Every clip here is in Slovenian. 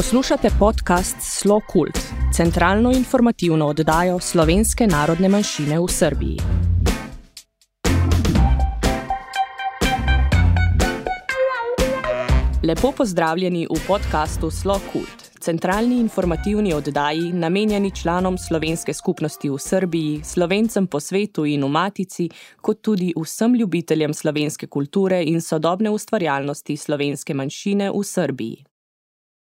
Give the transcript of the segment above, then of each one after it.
Poslušate podcast Slo Kult, centralno informativno oddajo slovenske narodne manjšine v Srbiji. Lepo pozdravljeni v podkastu Slo Kult, centralni informativni oddaji, namenjeni članom slovenske skupnosti v Srbiji, slovencem po svetu in v Matici, kot tudi vsem ljubiteljem slovenske kulture in sodobne ustvarjalnosti slovenske manjšine v Srbiji.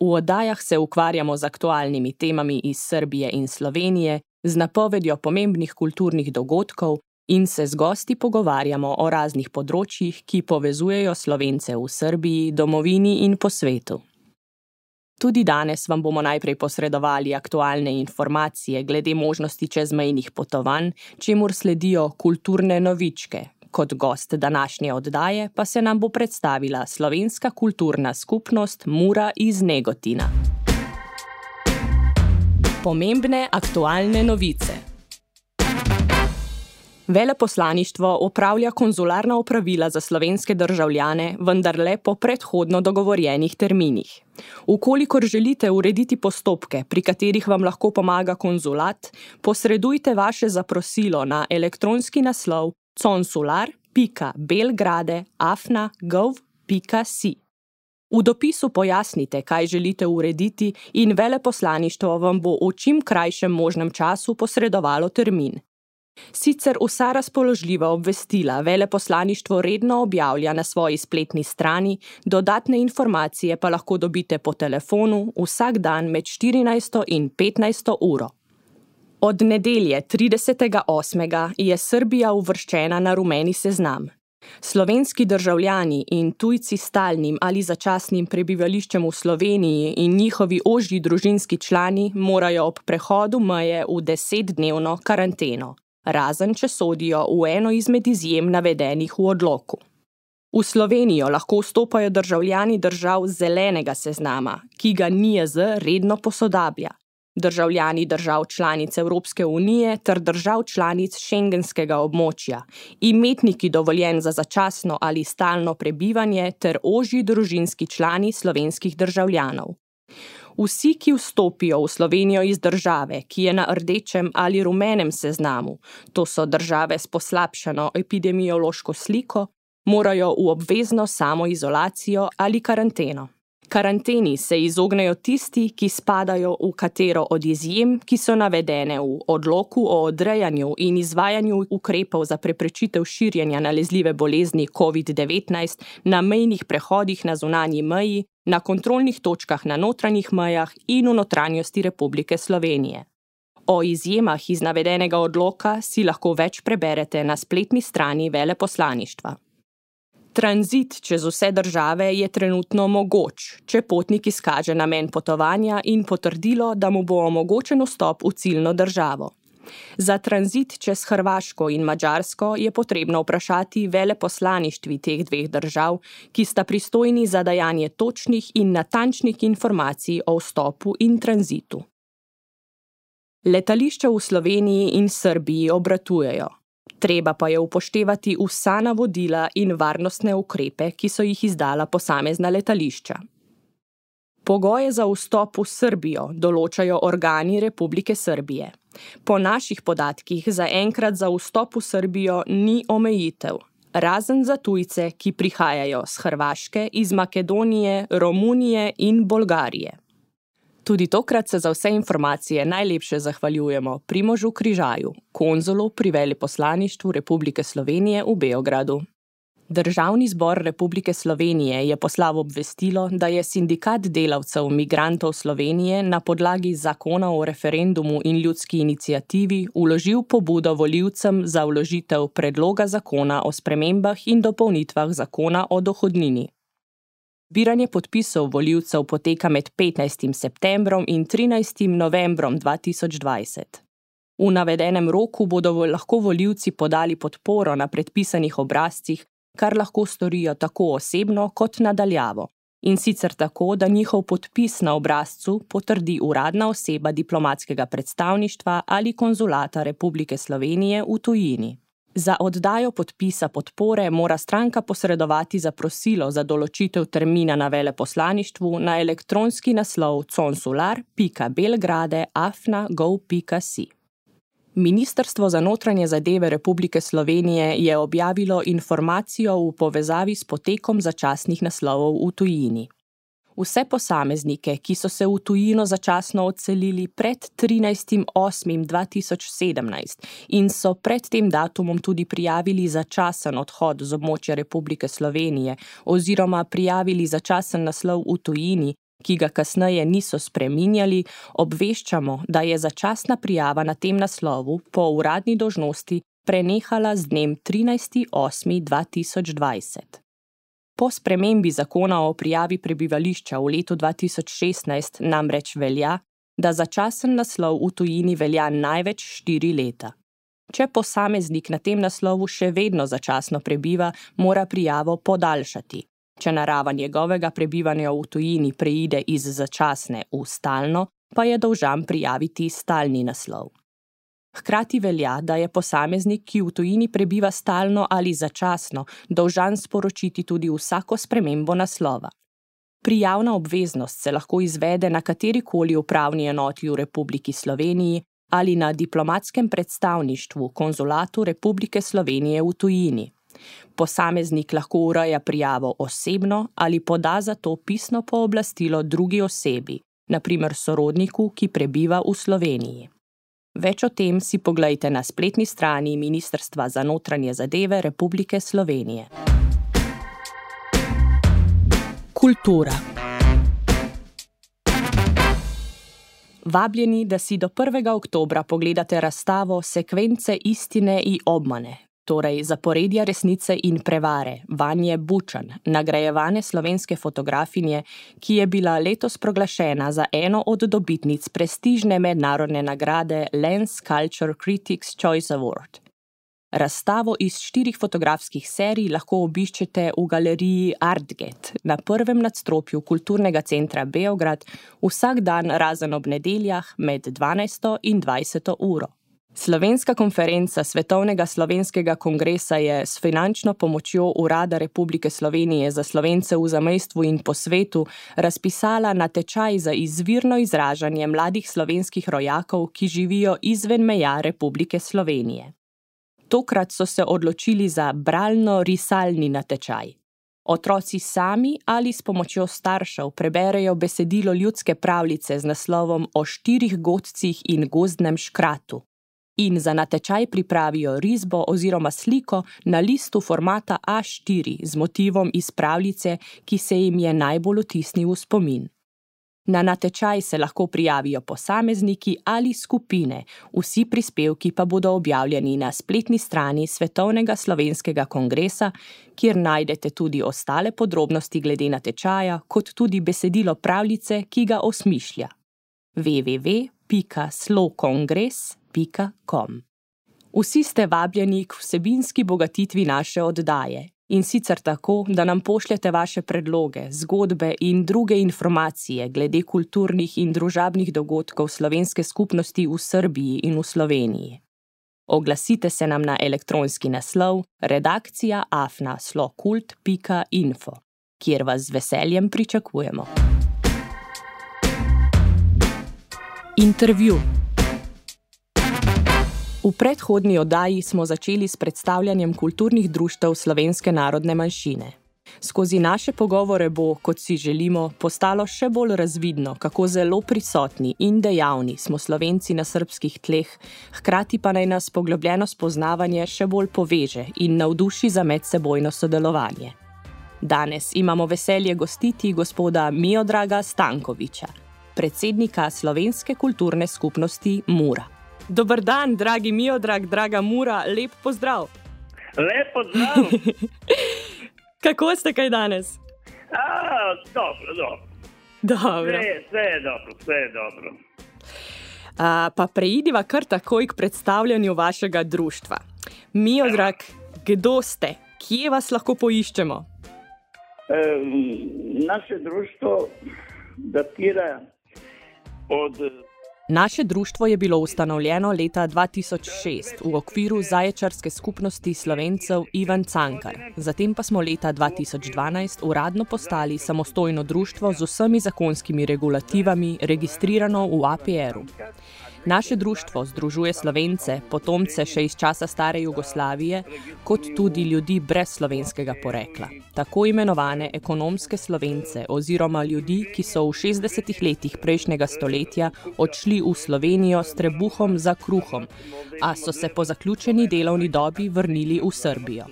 V oddajah se ukvarjamo z aktualnimi temami iz Srbije in Slovenije, z napovedjo pomembnih kulturnih dogodkov in se z gosti pogovarjamo o raznih področjih, ki povezujejo slovence v Srbiji, domovini in po svetu. Tudi danes vam bomo najprej posredovali aktualne informacije glede možnosti čezmejnih potovanj, čemu sledijo kulturne novičke, Kot gost današnje oddaje pa se nam bo predstavila slovenska kulturna skupnost Mura iz Negotina. Pomembne aktualne novice. Veleposlaništvo upravlja konzularna opravila za slovenske državljane, vendar le po predhodno dogovorjenih terminih. Ukolikor želite urediti postopke, pri katerih vam lahko pomaga konzulat, posredujte vaše zaprosilo na elektronski naslov consular.belgrade.afna.gov.si. V dopisu pojasnite, kaj želite urediti, in veleposlaništvo vam bo v čim krajšem možnem času posredovalo termin. Sicer vsa razpoložljiva obvestila veleposlaništvo redno objavlja na svoji spletni strani, dodatne informacije pa lahko dobite po telefonu vsak dan med 14 in 15 uro. Od nedelje 30.8. je Srbija uvrščena na rumeni seznam. Slovenski državljani in tujci s stalnim ali začasnim prebivališčem v Sloveniji in njihovi ožji družinski člani morajo ob prehodu meje v desetdnevno karanteno, razen če sodijo v eno izmed izjem navedenih v odloku. V Slovenijo lahko vstopajo državljani držav zelenega seznama, ki ga NIJZ redno posodablja državljani držav članic Evropske unije ter držav članic šengenskega območja, imetniki dovoljen za začasno ali stalno prebivanje ter ožji družinski člani slovenskih državljanov. Vsi, ki vstopijo v Slovenijo iz države, ki je na rdečem ali rumenem seznamu, to so države s poslabšano epidemiološko sliko, morajo v obvezno samoizolacijo ali karanteno. Karanteni se izognejo tisti, ki spadajo v katero od izjem, ki so navedene v odloku o odrejanju in izvajanju ukrepov za preprečitev širjenja nalezljive bolezni COVID-19 na mejnih prehodih na zunanji meji, na kontrolnih točkah na notranjih mejah in v notranjosti Republike Slovenije. O izjemah iz navedenega odloka si lahko več preberete na spletni strani veleposlaništva. Tranzit čez vse države je trenutno mogoč, če potnik izkaže namen potovanja in potrdilo, da mu bo omogočen vstop v ciljno državo. Za tranzit čez Hrvaško in Mačarsko je potrebno vprašati veleposlaništvi teh dveh držav, ki sta pristojni za dajanje točnih in natančnih informacij o vstopu in tranzitu. Letališča v Sloveniji in Srbiji obratujejo. Treba pa je upoštevati vsa navodila in varnostne ukrepe, ki so jih izdala posamezna letališča. Pogoje za vstop v Srbijo določajo organi Republike Srbije. Po naših podatkih za enkrat za vstop v Srbijo ni omejitev, razen za tujce, ki prihajajo z Hrvaške, iz Makedonije, Romunije in Bolgarije. Tudi tokrat se za vse informacije najlepše zahvaljujemo Primožu Križaju, konzulu pri veleposlaništvu Republike Slovenije v Beogradu. Državni zbor Republike Slovenije je poslal obvestilo, da je sindikat delavcev migrantov Slovenije na podlagi zakona o referendumu in ljudski inicijativi uložil pobudo voljivcem za vložitev predloga zakona o spremembah in dopolnitvah zakona o dohodnini. Zbiranje podpisov voljivcev poteka med 15. septembrom in 13. novembrom 2020. V navedenem roku bodo lahko voljivci podali podporo na predpisanih obrazcih, kar lahko storijo tako osebno kot nadaljavo. In sicer tako, da njihov podpis na obrazcu potrdi uradna oseba diplomatskega predstavništva ali konzulata Republike Slovenije v tujini. Za oddajo podpisa podpore mora stranka posredovati zaprosilo za določitev termina na veleposlaništvu na elektronski naslov consular.belgrade.afna.gov.si. Ministrstvo za notranje zadeve Republike Slovenije je objavilo informacijo v povezavi s potekom začasnih naslovov v tujini. Vse posameznike, ki so se v tujino začasno odselili pred 13.8.2017 in so pred tem datumom tudi prijavili začasen odhod z območja Republike Slovenije oziroma prijavili začasen naslov v tujini, ki ga kasneje niso spreminjali, obveščamo, da je začasna prijava na tem naslovu po uradni dožnosti prenehala z dnem 13.8.2020. Po spremembi zakona o prijavi prebivališča v letu 2016 namreč velja, da začasen naslov v tujini velja največ štiri leta. Če posameznik na tem naslovu še vedno začasno prebiva, mora prijavo podaljšati. Če narava njegovega prebivanja v tujini preide iz začasne v stalno, pa je dolžan prijaviti stalni naslov. Hkrati velja, da je posameznik, ki v tujini prebiva stalno ali začasno, dolžan sporočiti tudi vsako spremembo naslova. Prijavna obveznost se lahko izvede na katerikoli upravni enoti v Republiki Sloveniji ali na diplomatskem predstavništvu konzulatu Republike Slovenije v tujini. Posameznik lahko ureja prijavo osebno ali poda za to pisno pooblastilo drugi osebi, naprimer sorodniku, ki prebiva v Sloveniji. Več o tem si poglejte na spletni strani Ministrstva za notranje zadeve Republike Slovenije. Kultura. Vabljeni, da si do 1. oktobra pogledate razstavo Sekvence istine in obmane, torej zaporedja resnice in prevare, Vanje Bučan, nagrajevane slovenske fotografinje, ki je bila letos proglašena za eno od dobitnic prestižne mednarodne nagrade Lens Culture Critics Choice Award. Razstavo iz štirih fotografskih serij lahko obiščete v galeriji Artget na prvem nadstropju Kulturnega centra Beograd vsak dan razen ob nedeljah med 12 in 20 uro. Slovenska konferenca Svetovnega slovenskega kongresa je s finančno pomočjo Urada Republike Slovenije za slovence v zamestvu in po svetu razpisala natečaj za izvirno izražanje mladih slovenskih rojakov, ki živijo izven meja Republike Slovenije. Tokrat so se odločili za bralno-risalni natečaj. Otroci sami ali s pomočjo staršev preberejo besedilo ljudske pravljice z naslovom O štirih godcih in gozdnem škratu in za natečaj pripravijo risbo oziroma sliko na listu formata A4 z motivom iz pravljice, ki se jim je najbolj otisnil v spomin. Na natečaj se lahko prijavijo posamezniki ali skupine, vsi prispevki pa bodo objavljeni na spletni strani Svetovnega slovenskega kongresa, kjer najdete tudi ostale podrobnosti glede natečaja, kot tudi besedilo pravljice, ki ga osmišlja. www.slokongres.com www.radiomaria.com. Vsi ste vabljeni k vsebinski bogatitvi naše oddaje in sicer tako, da nam pošljete vaše predloge, zgodbe in druge informacije glede kulturnih in družabnih dogodkov slovenske skupnosti v Srbiji in v Sloveniji. Oglasite se nam na elektronski naslov redakcija afnaslokult.info, kjer vas z veseljem pričakujemo. Intervju. V predhodni oddaji smo začeli s predstavljanjem kulturnih društev slovenske narodne manjšine. Skozi naše pogovore bo, kot si želimo, postalo še bolj razvidno, kako zelo prisotni in dejavni smo slovenci na srpskih tleh, hkrati pa naj nas poglobljeno spoznavanje še bolj poveže in navduši za medsebojno sodelovanje. Danes imamo veselje gostiti gospoda Miodraga Stankoviča, predsednika Slovenske kulturne skupnosti Mura. Dober dan, dragi Mijo, drag, draga Mura, lep pozdrav. Lep pozdrav. Kako ste kaj danes? A, dobro, dobro. dobro. Vse, vse je dobro, vse je dobro. A, pa preidiva kar takoj k predstavljanju vašega društva. Mijo, drag, kdo ste, kje vas lahko poiščemo? E, naše društvo datira od Naše društvo je bilo ustanovljeno leta 2006 v okviru zaječarske skupnosti slovencev Ivan Cankar. Zatem pa smo leta 2012 uradno postali samostojno društvo z vsemi zakonskimi regulativami, registrirano v APR-u. Naše društvo združuje slovence, potomce še iz časa stare Jugoslavije, kot tudi ljudi brez slovenskega porekla, tako imenovane ekonomske slovence oziroma ljudi, ki so v 60 letih prejšnjega stoletja odšli v Slovenijo s trebuhom za kruhom, a so se po zaključeni delovni dobi vrnili v Srbijo.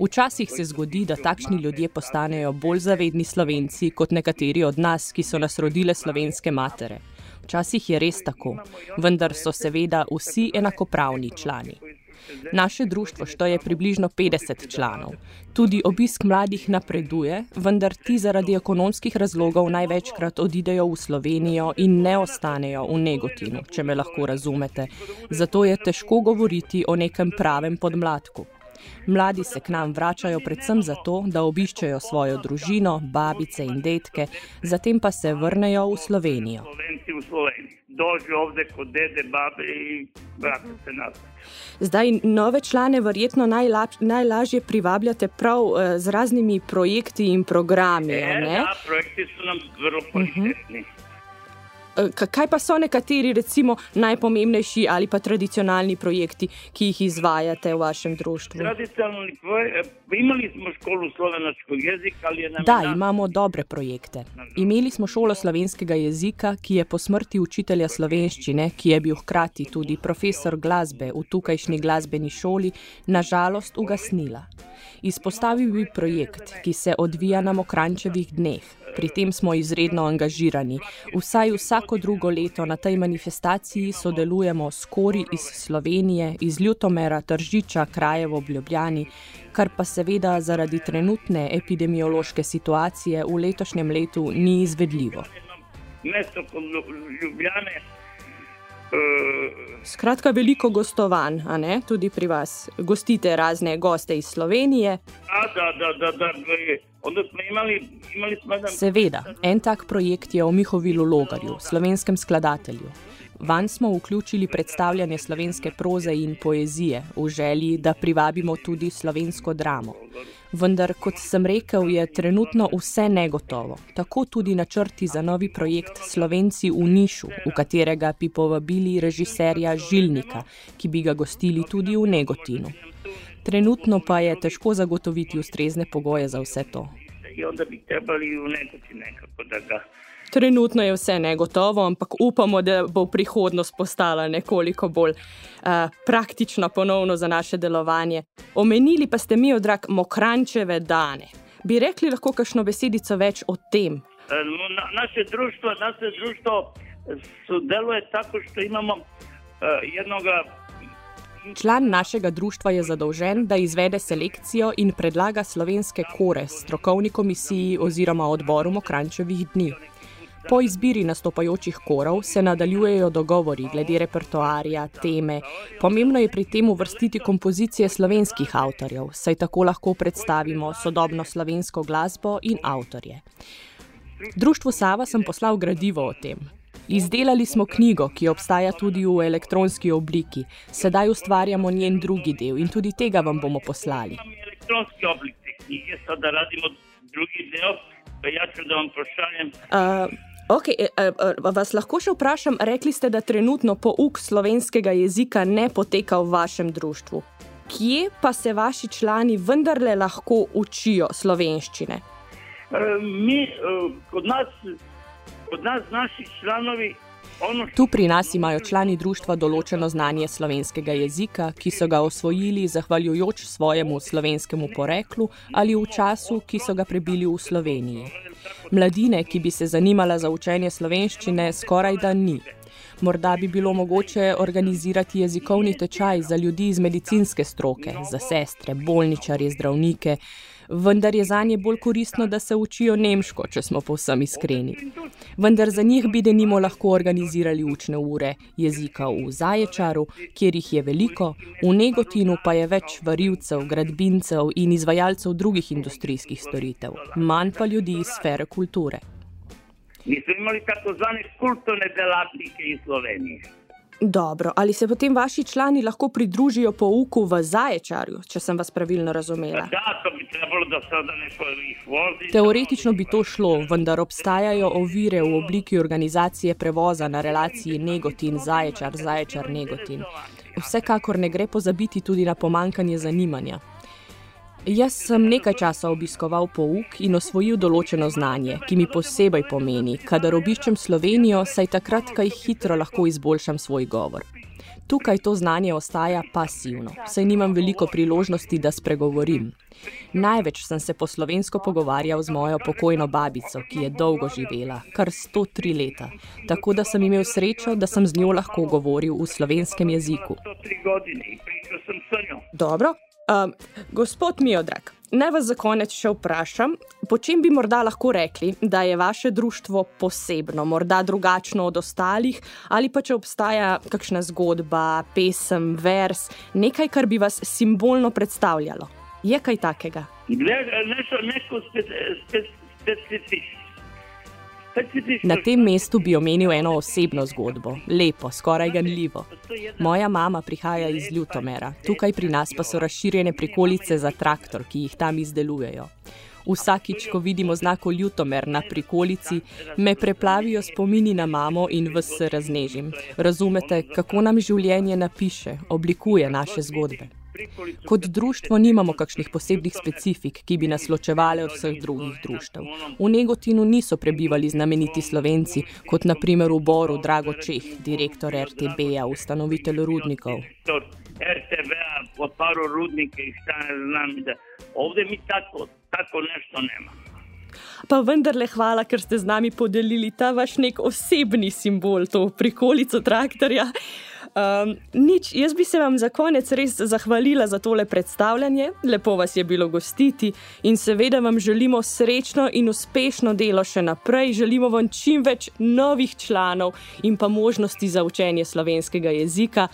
Včasih se zgodi, da takšni ljudje postanejo bolj zavedni slovenci kot nekateri od nas, ki so nas rodile slovenske matere. Včasih je res tako, vendar so seveda vsi enakopravni člani. Naše društvo šteje približno 50 članov. Tudi obisk mladih napreduje, vendar ti zaradi ekonomskih razlogov največkrat odidejo v Slovenijo in ne ostanejo v Negotinu, če me lahko razumete. Zato je težko govoriti o nekem pravem podmladku. Mladi se k nam vračajo predvsem zato, da obiščejo svojo družino, babice in detke, zatem pa se vrnejo v Slovenijo. Zdaj, nove člane verjetno najlaž, najlažje privabljate prav uh, z raznimi projekti in programi. E, da, projekti so nam zelo pomembni. Uh -huh. Eh, kaj pa so nekateri, recimo, najpomembnejši ali pa tradicionalni projekti, ki jih izvajate v vašem društvu? Tradicionalni projekt, eh, imeli smo šolo slovenskega jezika ali nam. Da, imamo dobre projekte. Imeli smo šolo slovenskega jezika, ki je po smrti učitelja slovenščine, ki je bil hkrati tudi profesor glasbe v tukajšnji glasbeni šoli, nažalost ugasnila. Izpostavil bi projekt, ki se odvija na Mokrančevih dneh. Pri tem smo izredno angažirani. Vsaj vsako drugo leto na tej manifestaciji sodelujemo s kori iz Slovenije, iz Ljutomera, Tržiča, Krajevo, Ljubljani, kar pa seveda zaradi trenutne epidemiološke situacije v letošnjem letu ni izvedljivo. Mesto kot Ljubljane. Skratka, veliko gostovanj, tudi pri vas. Gostite razne goste iz Slovenije. A, da, da, da, da. Imali, imali Seveda, en tak projekt je o Mihovilu Logarju, slovenskem skladatelju. Van smo vključili predstavljanje slovenske proze in poezije v želji, da privabimo tudi slovensko dramo. Vendar, kot sem rekel, je trenutno vse negotovo. Tako tudi načrti za novi projekt Slovenci v Nišu, v katerega bi povabili režiserja Žilnika, ki bi ga gostili tudi v Negotinu. Trenutno pa je težko zagotoviti ustrezne pogoje za vse to. Trenutno je vse negotovo, ampak upamo, da bo prihodnost postala nekoliko bolj uh, praktična ponovno za naše delovanje. Omenili pa ste mi, drag, mokrančeve dane. Bi rekli lahko kakšno besedico več o tem? Eh, no, na, naše društvo, naše društvo sodeluje tako, da imamo uh, jednoga. Član našega društva je zadolžen, da izvede selekcijo in predlaga slovenske kore strokovni komisiji oziroma odboru Mokrančevih dni. Po izbiri nastopajočih korov se nadaljujejo dogovori glede repertoarja, teme. Pomembno je pri tem uvrstiti kompozicije slovenskih avtorjev, saj tako lahko predstavimo sodobno slovensko glasbo in avtorje. Društvu Sava sem poslal gradivo o tem. Izdelali smo knjigo, ki obstaja tudi v elektronski obliki. Sedaj ustvarjamo njen drugi del in tudi tega vam bomo poslali. Elektronski oblik te knjige, da radimo drugi del, pa ja, če da vam pošaljem. Uh, Okay, e, e, vas lahko še vprašam, rekli ste, da trenutno pouk slovenskega jezika ne poteka v vašem društvu. Kje pa se vaši člani vendarle lahko učijo slovenščine? E, mi, od nas, od nas naši članovi. Tu pri nas imajo člani društva določeno znanje slovenskega jezika, ki so ga osvojili zahvaljujoč svojemu slovenskemu poreklu ali v času, ki so ga prebili v Sloveniji. Mladine, ki bi se zanimala za učenje slovenščine, skoraj da ni. Morda bi bilo mogoče organizirati jezikovni tečaj za ljudi iz medicinske stroke, za sestre, bolničarje, zdravnike, vendar je za nje bolj koristno, da se učijo nemško, če smo povsem iskreni. Vendar za njih bi denimo lahko organizirali učne ure jezika v Zaječaru, kjer jih je veliko, v Negotinu pa je več varilcev, gradbincev in izvajalcev drugih industrijskih storitev, manj pa ljudi iz sfere kulture. Mi smo imeli takozvane kulturne delatnike iz Slovenije. Dobro, ali se potem vaši člani lahko pridružijo pouku v Zaječarju, če sem vas pravilno razumela? Da, to bi trebalo, da sada neko jih vozi. Teoretično bi to šlo, vendar obstajajo ovire v obliki organizacije prevoza na relaciji Negotin-Zaječar, Zaječar-Negotin. Vsekakor ne gre pozabiti tudi na pomankanje zanimanja. Jaz sem nekaj časa obiskoval pouk in osvojil določeno znanje, ki mi posebej pomeni, kadar obiščem Slovenijo, saj takrat kaj hitro lahko izboljšam svoj govor. Tukaj to znanje ostaja pasivno, saj nimam veliko priložnosti, da spregovorim. Največ sem se po slovensko pogovarjal z mojo pokojno babico, ki je dolgo živela, kar 103 leta, tako da sem imel srečo, da sem z njo lahko govoril v slovenskem jeziku. 103 godine i pričao sam sa njom. Dobro. Um, gospod Miodrag, naj vas za konec še vprašam, po čem bi morda lahko rekli, da je vaše društvo posebno, morda drugačno od ostalih, ali pa če obstaja kakšna zgodba, pesem, vers, nekaj, kar bi vas simbolno predstavljalo. Je kaj takega? Ne, nešto, neko spe, spe, specifično. Specifično. Na tem mestu bi omenil eno osebno zgodbo, lepo, skoraj ganljivo. Moja mama prihaja iz Ljutomera, tukaj pri nas pa so razširjene prikolice za traktor, ki jih tam izdelujejo. Vsakič, ko vidimo znako Ljutomer na prikolici, me preplavijo spomini na mamo in vse se raznežim. Razumete, kako nam življenje napiše, oblikuje naše zgodbe. Kot društvo nimamo kakšnih posebnih specifik, ki bi nas ločevale od vseh drugih društev. V Negotinu niso prebivali znameniti slovenci, kot naprimer v Boru Drago Čeh, direktor RTB-ja, ustanovitelj rudnikov. RTV-a, otvarao rudnike i šta ne znam. Da. Ovde mi tako, tako nešto nema. Pa vendarle hvala, ker ste z nami podelili ta vaš nek osebni simbol, to prikolico traktorja. Um, nič, jaz bi se vam za konec res zahvalila za tole predstavljanje, lepo vas je bilo gostiti in seveda vam želimo srečno in uspešno delo še naprej. Želimo vam čim več novih članov in pa možnosti za učenje slovenskega jezika,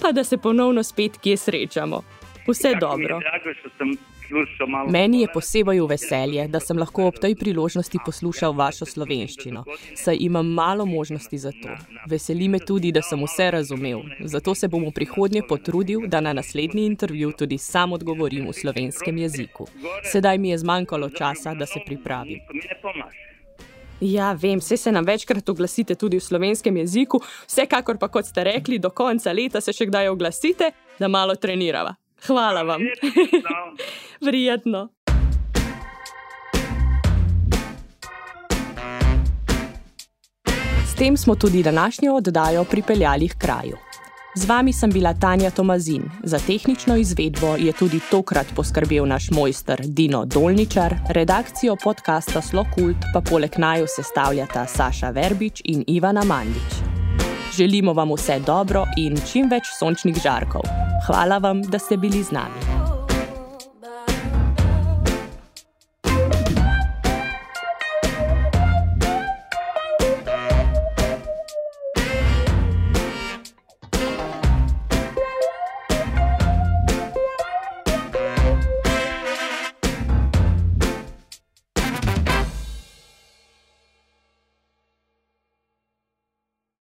pa da se ponovno spet kje srečamo. Vse Tako mi je dobro. drago Meni je posebej v veselje, da sem lahko ob tej priložnosti poslušal vašo slovenščino, saj imam malo možnosti za to. Veseli me tudi, da sem vse razumel, zato se bom v prihodnje potrudil, da na naslednji intervju tudi sam odgovorim v slovenskem jeziku. Sedaj mi je zmanjkalo časa, da se pripravim. Ja, vem, vse se nam večkrat oglasite tudi v slovenskem jeziku, vsekakor pa, kot ste rekli, do konca leta se še kdaj oglasite, da malo trenirava. Hvala vam. Prijetno. S tem smo tudi današnjo oddajo pripeljali k kraju. Z vami sem bila Tanja Tomazin, za tehnično izvedbo je tudi tokrat poskrbel naš mojster Dino Dolničar, redakcijo podcasta Slokult pa poleg naju sestavljata Saša Verbič in Ivana Mandič. Želimo vam vse dobro in čim več sončnih žarkov. Hvala vam, da ste bili z nami.